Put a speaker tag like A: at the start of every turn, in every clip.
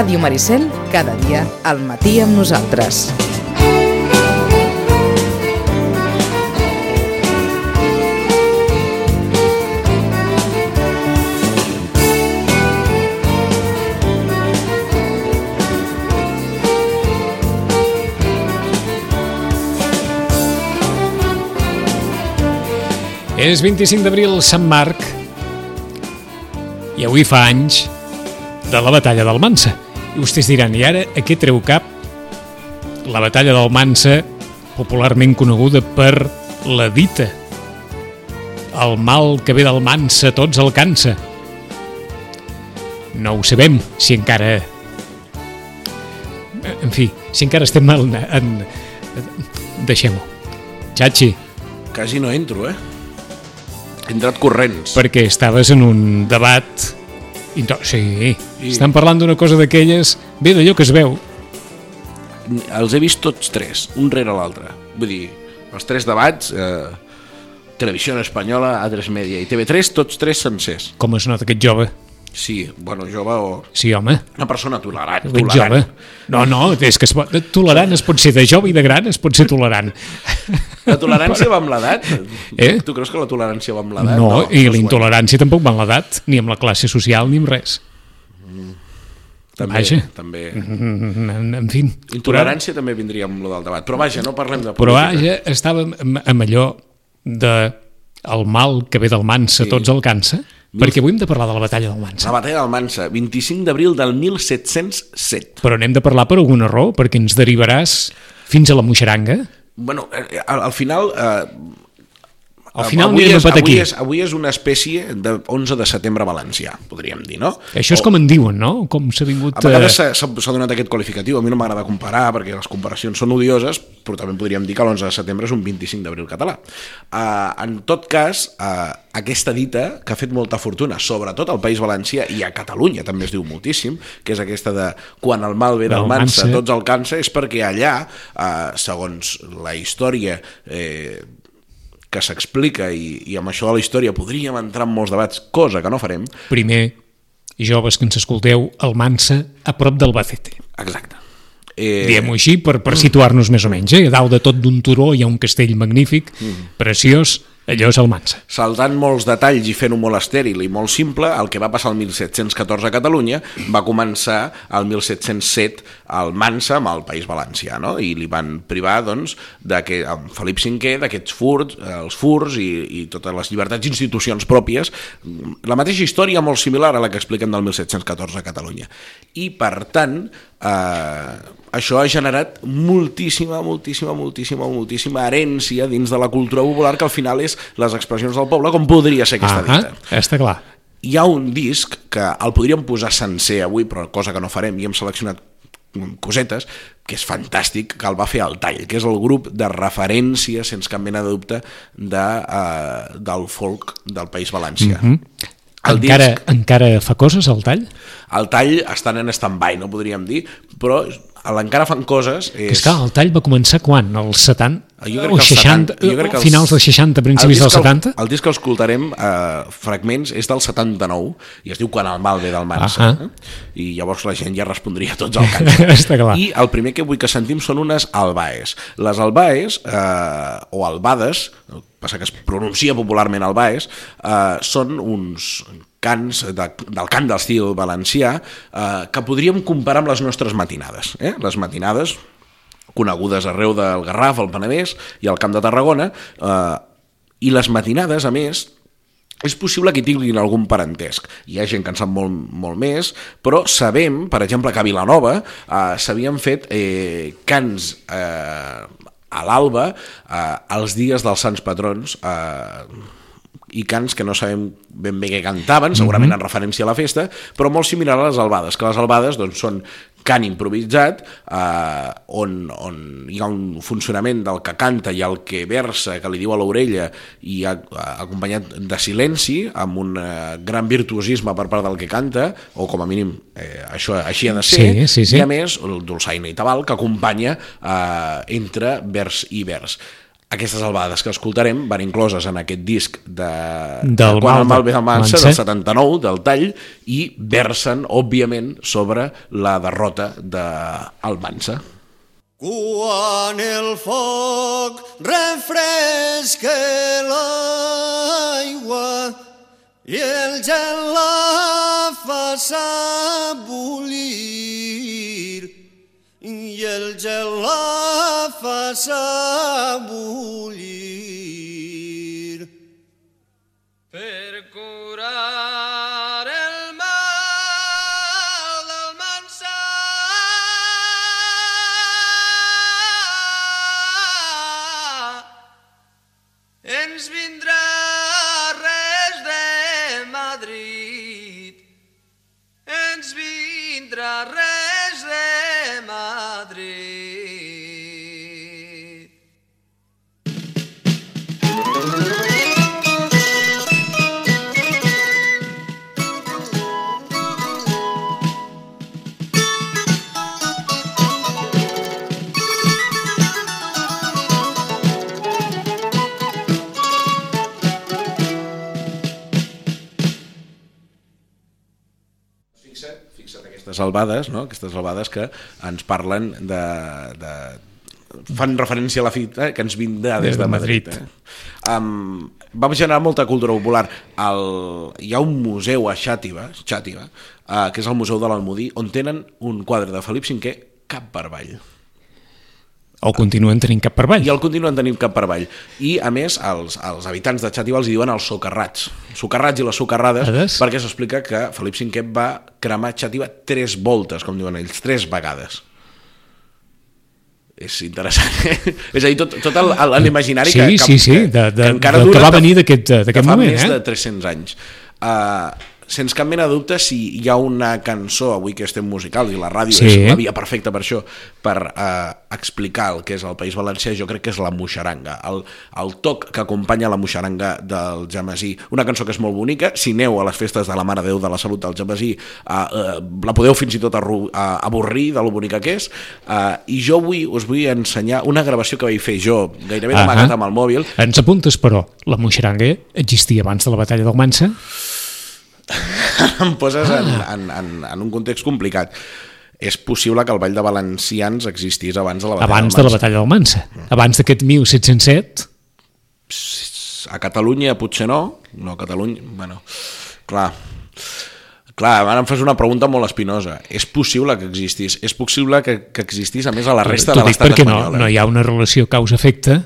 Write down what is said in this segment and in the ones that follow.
A: Ràdio Maricel, cada dia al matí amb nosaltres.
B: És 25 d'abril, Sant Marc, i avui fa anys de la batalla del Mansa. I vostès diran, i ara a què treu cap la batalla del Mansa, popularment coneguda per la dita. El mal que ve del Mansa tots el cansa. No ho sabem, si encara... En fi, si encara estem en... en... Deixem-ho. Chachi,
C: Quasi no entro, eh? He entrat corrents.
B: perquè estaves en un debat... Into... Sí,
C: I-
B: estan parlant d'una cosa d'aquelles... Bé, d'allò que es veu.
C: Els he vist tots tres, un rere l'altre. Vull dir, els tres debats, eh, Televisió Espanyola, A3 Media i TV3, tots tres sencers.
B: Com es nota aquest jove?
C: Sí, bueno, jove o...
B: Sí, home,
C: Una persona tolerant.
B: aquest
C: tolerant.
B: jove. No, no, és que es pot... tolerant es pot ser de jove i de gran, es pot ser tolerant.
C: La tolerància va amb l'edat?
B: Eh?
C: Tu creus que la tolerància va amb l'edat?
B: No, i
C: doncs,
B: la intolerància tampoc va amb l'edat, ni amb la classe social, ni amb res.
C: També,
B: Vaja.
C: també.
B: En, en fi.
C: Intolerància també vindria amb lo del debat. Però vaja, no parlem de
B: Però
C: política.
B: vaja, estàvem amb, allò de el mal que ve del Mansa,
C: Sí.
B: tots el cansa, perquè avui hem de parlar de la batalla del Mansa.
C: La batalla del Mansa, 25 d'abril del 1707.
B: Però n'hem de parlar per alguna raó, perquè ens derivaràs fins a la Moixeranga.
C: Bueno, eh, al, al final... Eh,
B: Al final
C: avui
B: anirem
C: és,
B: a
C: avui, és, avui és una espècie de 11 de setembre valencià, podríem dir, no?
B: Això és com en diuen, no? Com s'ha vingut...
C: A vegades
B: eh,
C: s'ha- donat aquest qualificatiu, a mi no m'agrada comparar perquè les comparacions són odioses, però també podríem dir que l'11 de setembre és un 25 d'abril català. Uh, en tot cas, uh, aquesta dita, que ha fet molta fortuna, sobretot al País Valencià i a Catalunya també es diu moltíssim, que és aquesta de quan el mal ve del mansa. tots el cansa, és perquè allà, uh, segons la història eh, que s'explica i, i amb això de la història podríem entrar en molts debats, cosa que no farem,
B: Primer, joves que ens escolteu, el Mansa a prop del Bacete.
C: exacte. Eh,
B: Diem-ho així per, per situar-nos més o menys. Eh? A dalt de tot d'un turó hi ha un castell magnífic, preciós, allò és el Mansa.
C: saltant molts detalls i fent-ho molt estèril i molt simple, el que va passar el 1714 a Catalunya va començar el 1707 al Mansa amb el País Valencià, no? i li van privar, doncs, de que, amb Felip V d'aquests furts, eh, els furs i, i totes les llibertats i institucions pròpies. La mateixa història molt similar a la que expliquen del 1714 a Catalunya. I, per tant, eh, això ha generat moltíssima, moltíssima, moltíssima, moltíssima herència dins de la cultura popular que al final és les expressions del poble, com podria ser aquesta dita.
B: està clar.
C: Hi ha un disc que el podríem posar sencer avui, però cosa que no farem, i hem seleccionat cosetes, que és fantàstic, que el va fer el Tall, que és el grup de referència, sense cap mena de dubte, de, uh, del folk del País Valencià. Mm -hmm. El
B: encara,
C: disc,
B: encara fa coses al tall?
C: el tall estan en stand-by, no podríem dir, però l'encara fan coses...
B: Que és clar, el tall va començar quan? Els 70?
C: Jo crec
B: o
C: que els
B: 60,
C: 70, jo crec que els-
B: finals dels 60,
C: el
B: principis dels
C: que el-
B: 70?
C: El, disc que escoltarem, eh, fragments, és del 79 i es diu Quan el mal ve del Mansa.
B: Ahà.
C: eh? I llavors la gent ja respondria tots al cant.
B: Està clar.
C: I el primer que vull que sentim són unes albaes. Les albaes, eh, o albades, el passa que es pronuncia popularment albaes, eh, són uns cants de, del cant d'estil valencià eh, que podríem comparar amb les nostres matinades. Eh? Les matinades conegudes arreu del Garraf, el Penedès i al Camp de Tarragona, eh, i les matinades, a més, és possible que tinguin algun parentesc. Hi ha gent que en sap molt, molt més, però sabem, per exemple, que a Vilanova eh, s'havien fet eh, cants eh, a l'alba eh, els dies dels Sants Patrons eh, i cants que no sabem ben bé què cantaven, segurament en referència a la festa, però molt similar a les albades, que les albades doncs, són cant improvisat, eh, on, on hi ha un funcionament del que canta i el que versa, que li diu a l'orella, i ha, ha acompanyat de silenci, amb un eh, gran virtuosisme per part del que canta, o com a mínim eh, això així ha de ser,
B: Sí, sí, sí.
C: i a més el dolçaina i tabal que acompanya eh, entre vers i vers. Aquestes albades que escoltarem van incloses en aquest disc de,
B: Del
C: de Quan el
B: mal de
C: ve mansa, del 79, del tall, i versen, òbviament, sobre la derrota del Mansa.
D: Quan el foc refresca l'aigua i el gel la fa sabullir i el gel la
C: Fixa't, fixa't aquestes albades, no? aquestes albades que ens parlen de... de fan referència a la fita que ens vindrà des, de Madrid. Eh? Um, vam generar molta cultura popular. El, hi ha un museu a Xàtiva, Xàtiva uh, que és el Museu de l'Almodí, on tenen un quadre de Felip V cap per avall.
B: O continuen tenint cap per avall.
C: I el continuen tenint cap per avall. I, a més, els, els habitants de Xàtiva els diuen els socarrats. Socarrats i les socarrades,
B: Ades?
C: perquè s'explica que Felip V va cremar Xàtiva tres voltes, com diuen ells, tres vegades. És interessant. eh? és a dir, tot, tot l'imaginari
B: Sí,
C: que, que,
B: sí, sí,
C: que,
B: de- de-
C: que encara
B: que
C: dura
B: va
C: de-
B: venir d'aquest- d'aquest
C: que fa
B: moment,
C: més
B: eh?
C: de 300 anys. Uh, sense cap mena de dubte, si hi ha una cançó avui que estem musical i la ràdio
B: Sí.
C: és la via perfecta per això, per uh, explicar el que és el País Valencià, jo crec que és la moixaranga, el, el toc que acompanya la moixaranga del Jamasí. Una cançó que és molt bonica, si aneu a les festes de la Mare Déu de la Salut del Jamasí, uh, uh, la podeu fins i tot uh, avorrir de lo bonica que és, uh, i jo avui us vull ensenyar una gravació que vaig fer jo, gairebé
B: Ahà.
C: d'amagat amb el mòbil,
B: Ens apuntes, però, la moixaranga existia abans de la batalla del Mansa?
C: em poses en, en, en, en un context complicat. És possible que el Ball de Valencians existís abans de la batalla
B: Abans
C: del
B: de la batalla del Mansa. Abans d'aquest 1707,
C: A Catalunya potser no, no a Catalunya, bueno, clar, clar, ara em fas una pregunta molt espinosa. És possible que existís, és possible que, que existís a més a la resta de l'estat
B: perquè no,
C: espanyol. eh?
B: no hi ha una relació causa-efecte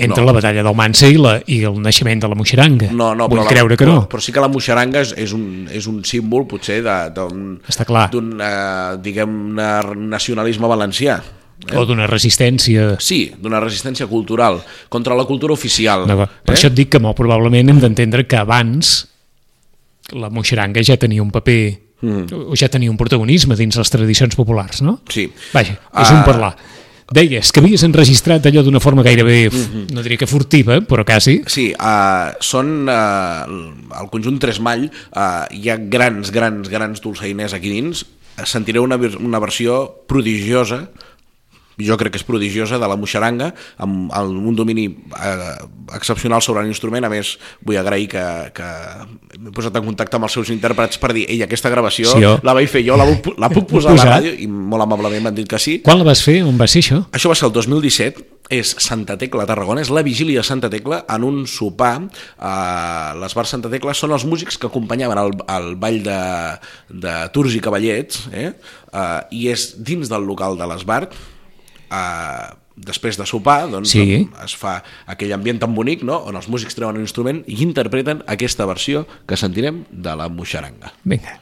B: entre
C: No.
B: la batalla del Mansa i, la, i el naixement de la moixaranga.
C: No, no,
B: Vull
C: però,
B: creure que
C: però,
B: no.
C: però sí que la moixaranga és, és, un, és un símbol potser de- d'un
B: Està clar.
C: d'un, eh, diguem-ne, nacionalisme valencià.
B: O d'una resistència...
C: Sí, d'una resistència cultural contra la cultura oficial.
B: No, per això et dic que molt probablement hem d'entendre que abans la moixaranga ja tenia un paper mm. o ja tenia un protagonisme dins les tradicions populars, no?
C: Sí.
B: Vaja, és
C: Ah.
B: un parlar. Deies que havies enregistrat allò d'una forma gairebé,
C: Mhm.
B: no diria que furtiva, però quasi.
C: Sí, uh, són uh, el conjunt Tresmall, uh, hi ha grans, grans, grans dolçainers aquí dins, sentireu una, una versió prodigiosa jo crec que és prodigiosa, de la moixaranga, amb, amb un domini eh, excepcional sobre l'instrument. A més, vull agrair que, que m'he posat en contacte amb els seus intèrprets per dir ei, aquesta gravació
B: Sí, jo.
C: la vaig fer jo, la, la puc posar a la ràdio? I molt amablement m'han dit que sí.
B: Quan la vas fer? On va ser això?
C: Això va ser el 2017, és Santa Tecla, a Tarragona, és la vigília de Santa Tecla en un sopar. Eh, les bars Santa Tecla són els músics que acompanyaven el, el ball de, de Tours i Cavallets, eh? Eh, i és dins del local de l'Esbart, eh, després de sopar doncs,
B: Sí.
C: es fa aquell ambient tan bonic no? on els músics treuen un instrument i interpreten aquesta versió que sentirem de la moixaranga.
B: Vinga.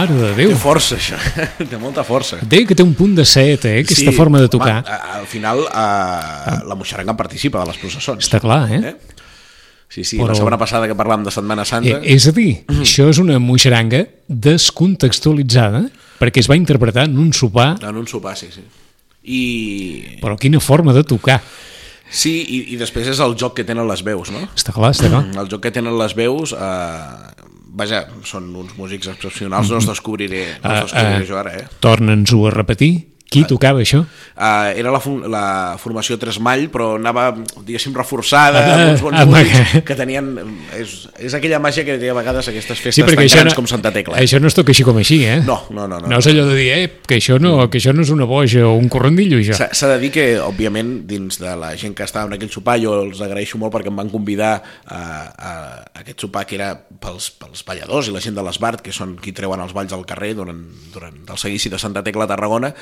B: Mare de
C: Té
B: Déu.
C: força, això. té molta força.
B: Deia que té un punt de set, eh, aquesta forma de tocar.
C: Home, al final, uh, la moixaranga participa de les processons.
B: Està clar, eh?
C: Eh? Sí, sí,
B: Però-
C: la setmana passada que parlàvem de Setmana Santa...
B: Eh, és a dir, això és una moixeranga descontextualitzada perquè es va interpretar en un sopar,
C: En un sopar, sí, sí. I...
B: però quina forma de tocar.
C: Sí, i, i després és el joc que tenen les veus, no?
B: Està clar, està clar.
C: El joc que tenen les veus... Eh, vaja, són uns músics excepcionals, no els descobriré, no els descobriré jo ara, eh?
B: Torna'ns-ho a repetir. Qui tocava això?
C: Uh, era la, la formació Tres Mall, però anava, diguéssim, reforçada,
B: Ah,
C: amb uns bons músics
B: aqu-
C: que tenien... És, és aquella màgia que té a vegades aquestes festes
B: Sí,
C: tan grans
B: no,
C: com Santa Tecla.
B: això no es toca així com així, eh?
C: No, no, no. no.
B: No és allò de dir, eh, que això no, que això no és una boja o un correndillo, això.
C: S'ha de dir que, òbviament, dins de la gent que estava en aquell sopar, jo els agraeixo molt perquè em van convidar a, a, a aquest sopar que era pels, pels balladors i la gent de l'Esbart, que són qui treuen els balls al carrer durant, durant el seguici de Santa Tecla a Tarragona,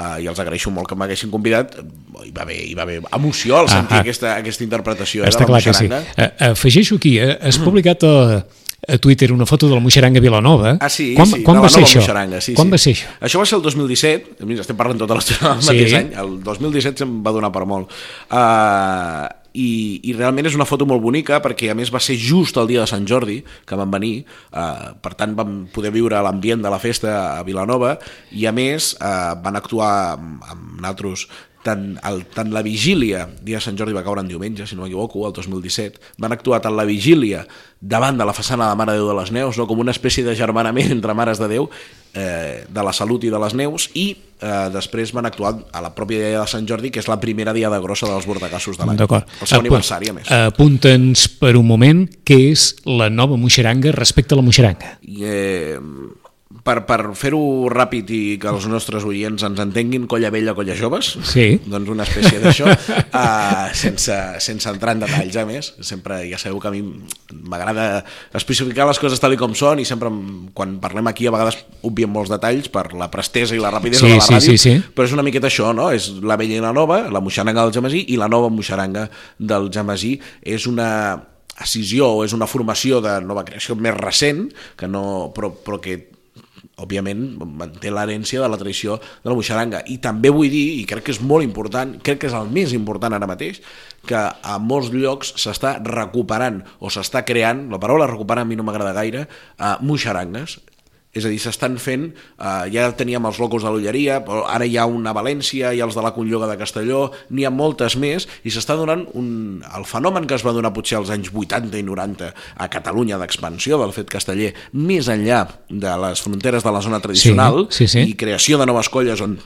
C: uh, i els agraeixo molt que m'haguessin convidat. Hi va haver, hi va haver emoció al sentir
B: Ah, ah.
C: aquesta, aquesta interpretació eh,
B: Està
C: de la
B: que sí.
C: moixaranga.
B: Eh, Afegeixo aquí, eh, has publicat a, a Twitter una foto de la Moixeranga Vilanova.
C: Ah, sí,
B: quan,
C: sí,
B: quan va ser això?
C: Moixaranga, sí,
B: quan
C: sí.
B: va ser això?
C: Això va ser el 2017, mira, estem parlant tota l'estona del
B: Sí.
C: mateix any, el 2017 se'm va donar per molt. Uh, i, I realment és una foto molt bonica perquè a més va ser just el dia de Sant Jordi que vam venir, uh, per tant vam poder viure l'ambient de la festa a Vilanova i a més uh, van actuar amb, amb naltros tant, el, tant la vigília, dia de Sant Jordi va caure en diumenge, si no m'equivoco, el 2017, van actuar tant la vigília davant de la façana de la Mare de Déu de les Neus, no? com una espècie de germanament entre Mares de Déu, eh, de la Salut i de les Neus, i eh, després van actuar a la pròpia dia de Sant Jordi, que és la primera dia de grossa dels bordacassos de l'any.
B: D'acord.
C: El seu aniversari, a més.
B: Apunta'ns per un moment què és la nova Moixeranga respecte a la Moixeranga.
C: Eh, per, per fer-ho ràpid i que els nostres oients ens entenguin, colla vella, colla joves,
B: Sí.
C: doncs una espècie d'això, uh, sense, sense entrar en detalls, a més. Sempre, ja sabeu que a mi m'agrada especificar les coses tal i com són i sempre, em- quan parlem aquí, a vegades obviem molts detalls per la prestesa i la rapidesa
B: Sí,
C: de la
B: sí,
C: ràdio,
B: sí, sí.
C: però és una miqueta això, no? És la vella i la nova, la moixaranga del Jamasí i la nova moixaranga del Jamasí. És una escissió o és una formació de nova creació més recent, que no, però, però que òbviament manté l'herència de la tradició de la moixaranga i també vull dir, i crec que és molt important crec que és el més important ara mateix que a molts llocs s'està recuperant o s'està creant, la paraula recuperar a mi no m'agrada gaire, uh, moixarangues és a dir, s'estan fent, eh, ja teníem els locos de l'Ulleria, però ara hi ha una a València, hi ha els de la Conlloga de Castelló, n'hi ha moltes més, i s'està donant un, el fenomen que es va donar potser als anys 80 i 90 a Catalunya d'expansió del fet casteller, més enllà de les fronteres de la zona tradicional,
B: sí, sí.
C: i creació de noves colles on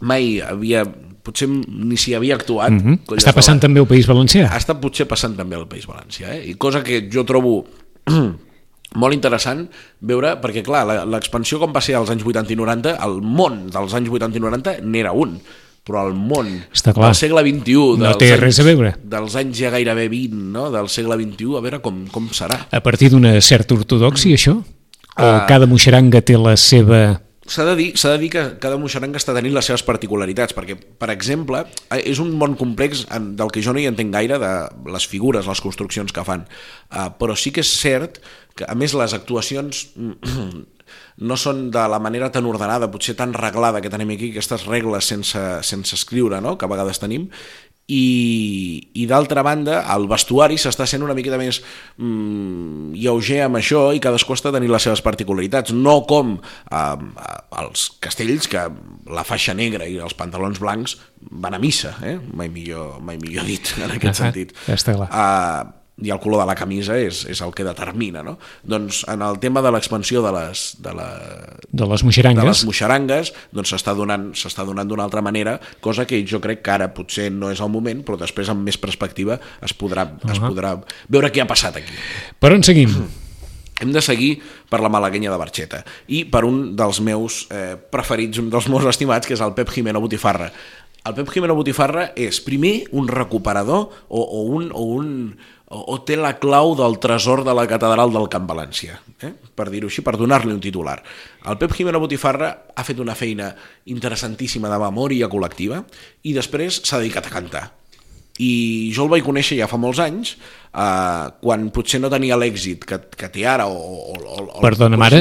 C: mai havia, potser ni s'hi havia actuat.
B: Mm -hmm. Està
C: de la-
B: passant també al País Valencià.
C: estat potser passant també al País Valencià, eh? i cosa que jo trobo molt interessant veure, perquè clar, la- l'expansió com va ser als anys 80 i 90, el món dels anys 80 i 90 n'era un, però el món
B: Està clar.
C: del segle XXI,
B: No té
C: anys,
B: res a veure.
C: dels anys ja gairebé 20, no? del segle XXI, a veure com, com serà.
B: A partir d'una certa ortodoxia, això? O
C: Ah.
B: cada moixeranga té la seva...
C: S'ha de, dir, de dir que cada moixeranga està tenint les seves particularitats, perquè, per exemple, eh, és un món complex en- del que jo no hi entenc gaire de les figures, les construccions que fan, uh, però sí que és cert que, a més, les actuacions no són de la manera tan ordenada, potser tan reglada que tenim aquí, aquestes regles sense, sense escriure, no?, que a vegades tenim, i, i d'altra banda el vestuari s'està sent una miqueta més mm, lleuger amb això i cadascú està tenint les seves particularitats no com eh, els castells que la faixa negra i els pantalons blancs van a missa eh? mai, millor, mai millor dit en aquest sentit
B: està clar.
C: uh, i el color de la camisa és, és el que determina no? doncs en el tema de l'expansió de les, de la,
B: de les
C: de
B: moixerangues.
C: les moixarangues doncs s'està donant s'està donant d'una altra manera cosa que jo crec que ara potser no és el moment però després amb més perspectiva es podrà, uh es podrà veure què ha passat aquí
B: Per on seguim?
C: hem de seguir per la malaguenya de Barxeta i per un dels meus eh, preferits, un dels meus estimats, que és el Pep Jimeno Botifarra. El Pep Jimeno Botifarra és, primer, un recuperador o, o un... O un o, o té la clau del tresor de la catedral del Camp València, eh? per dir-ho així, per donar-li un titular. El Pep Jimeno Botifarra ha fet una feina interessantíssima de memòria col·lectiva i després s'ha dedicat a cantar i jo el vaig conèixer ja fa molts anys, eh, quan potser no tenia l'èxit que, que té ara, o, o, o,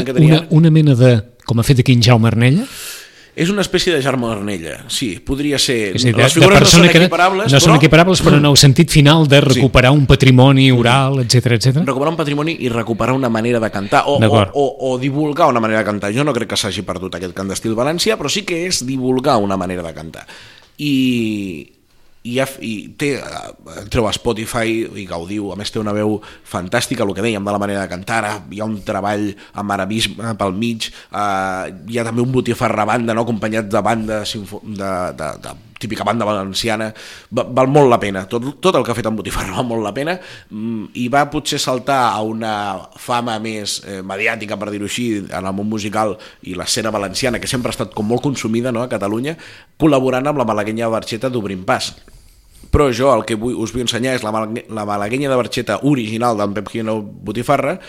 C: que tenia
B: una, una mena de... Com ha fet aquí en Jaume Arnella?
C: És una espècie de Germà Arnella, sí, podria ser...
B: A dir, de,
C: Les
B: de
C: figures no
B: persona
C: són
B: que
C: equiparables,
B: no són
C: però
B: equiparables, però en el sentit final de recuperar un patrimoni oral, etc etc.
C: recuperar un patrimoni i recuperar una manera de cantar o, o, o, o divulgar una manera de cantar. Jo no crec que s'hagi perdut aquest cant d'estil valencià, però sí que és divulgar una manera de cantar. I, i, ha, i té, eh, entreu a Spotify i gaudiu, a més té una veu fantàstica, el que dèiem de la manera de cantar, hi ha un treball amb arabisme pel mig, eh, hi ha també un botifarra banda, no? acompanyat de banda de, de, de típica banda valenciana, Va- val molt la pena, tot, tot el que ha fet en Botifarra val molt la pena, mm, i va potser saltar a una fama més eh, mediàtica, per dir-ho així, en el món musical i l'escena valenciana, que sempre ha estat com molt consumida no, a Catalunya, col·laborant amb la malaguenya Barxeta d'Obrim Pas. Però jo el que vull, us vull ensenyar és la, la malaguenya de Barxeta original d'en Pep Gino Botifarra,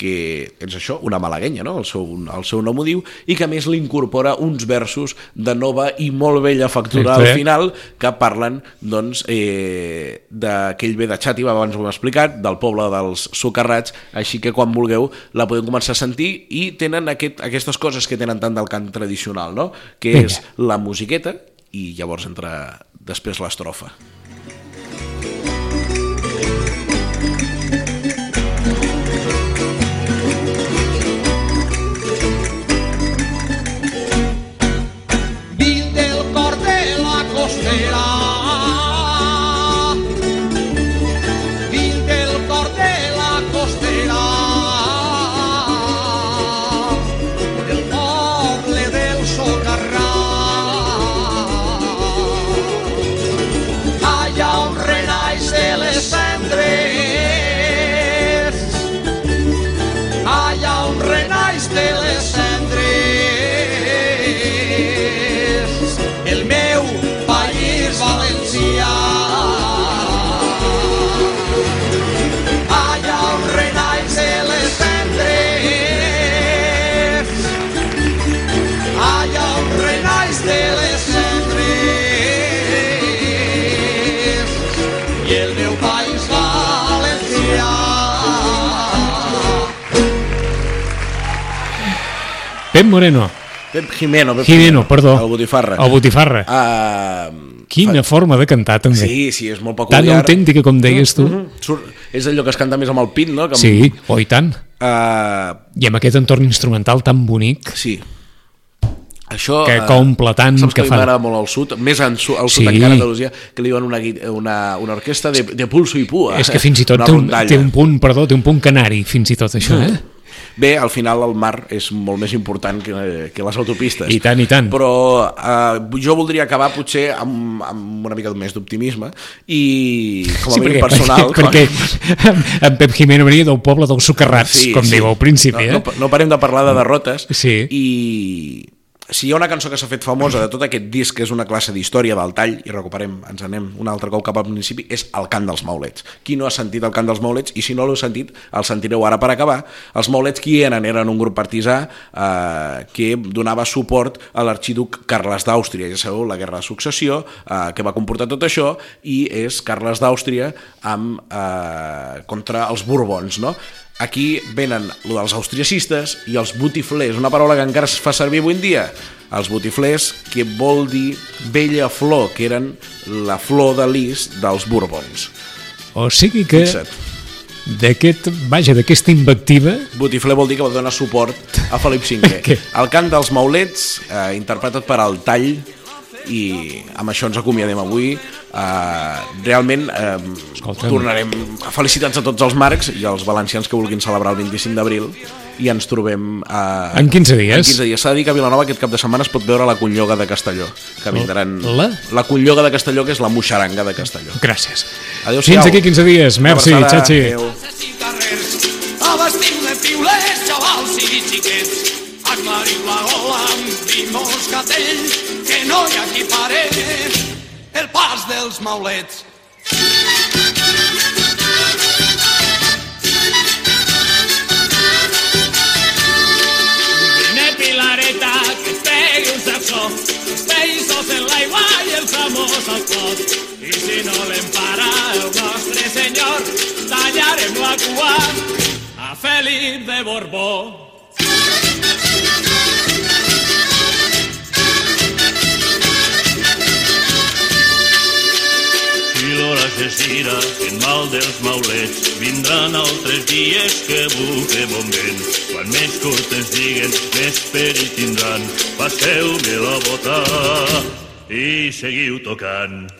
C: que és això, una malaguenya, no? el, seu, el seu nom ho diu, i que més li incorpora uns versos de nova i molt bella factura
B: Sí,
C: al final que parlen doncs, eh, d'aquell bé de Xàtiva, abans ho hem explicat, del poble dels socarrats, així que quan vulgueu la podem començar a sentir i tenen aquest, aquestes coses que tenen tant del cant tradicional, no? que
B: Vinga.
C: és la musiqueta i llavors entra després l'estrofa.
E: Bye.
B: Pep Moreno,
C: Pep Jimeno. Pep
B: Jimeno, perdó.
C: El Botifarra.
B: El Botifarra.
C: Uh,
B: Quina forma de cantar, també.
C: Sí, sí, és molt peculiar.
B: Tan autèntica com deies tu.
C: Mhm. Surt, és allò que es canta més amb el pit, no? Que amb,
B: Sí, oh, i tant.
C: Uh,
B: I amb aquest entorn instrumental tan bonic.
C: sí. Això,
B: Que
C: eh,
B: comple tant,
C: Saps que,
B: que fa-
C: m'agrada molt al sud, més en su, al sud
B: Sí.
C: encara, Andalusia, que li diuen una, una, una orquestra de, de pulso i pua.
B: És que fins i tot té un, té un punt, perdó, té un punt canari, fins i tot això, eh?
C: Bé, al final el mar és molt més important que, que les autopistes.
B: I tant, i tant.
C: Però eh, jo voldria acabar potser amb, amb una mica més d'optimisme i com a
B: Sí,
C: mínim
B: perquè,
C: personal...
B: perquè, perquè en Pep Jimeno venia del poble dels socarrats, com diu al principi,
C: no,
B: eh?
C: no, no parem de parlar de derrotes
B: Sí.
C: i si hi ha una cançó que s'ha fet famosa de tot aquest disc que és una classe d'història del tall i recuperem, ens anem un altre cop cap al principi és el cant dels maulets qui no ha sentit el cant dels maulets i si no l'heu sentit el sentireu ara per acabar els maulets qui eren? eren un grup partisà eh, que donava suport a l'arxiduc Carles d'Àustria ja sabeu, la guerra de successió eh, que va comportar tot això i és Carles d'Àustria amb, eh, contra els Borbons no? Aquí venen lo dels austriacistes i els botiflers, una paraula que encara es fa servir avui en dia. Els botiflers, que vol dir vella flor, que eren la flor de lis dels Bourbons.
B: O sigui que
C: Fixa't.
B: d'aquest, vaja, d'aquesta invectiva
C: Botifler vol dir que va donar suport a Felip V. El cant dels maulets, eh, interpretat per al tall, i amb això ens acomiadem avui. Uh, realment eh,
B: Escolta'm.
C: tornarem felicitats a tots els marcs i als valencians que vulguin celebrar el 25 d'abril i ens trobem uh,
B: En 15 dies.
C: en 15 dies s'ha de dir que a Vilanova aquest cap de setmana es pot veure la Conlloga de Castelló que vindran
B: La?
C: la Conlloga de Castelló que és la moixaranga de Castelló
B: Gràcies.
C: Adéu-siau.
B: Fins aquí 15 dies. Merci. Chachi.
C: Adéu.
E: piulers, xavals i xiquets, aclariu la gola amb vi moscatell, que no hi ha qui pare el pas dels maulets.
F: Vine Pilareta, que es pegui un saxó, els peixos en l'aigua i el famós al clot.
E: I si no l'empara el nostre senyor, tallarem la cua a Felip de Borbó.
F: L'hora s'estira en mal dels maulets, vindran altres dies que bufe bon vent. Quan més curtes diguen, més perit tindran. Passeu-me la bota i seguiu tocant.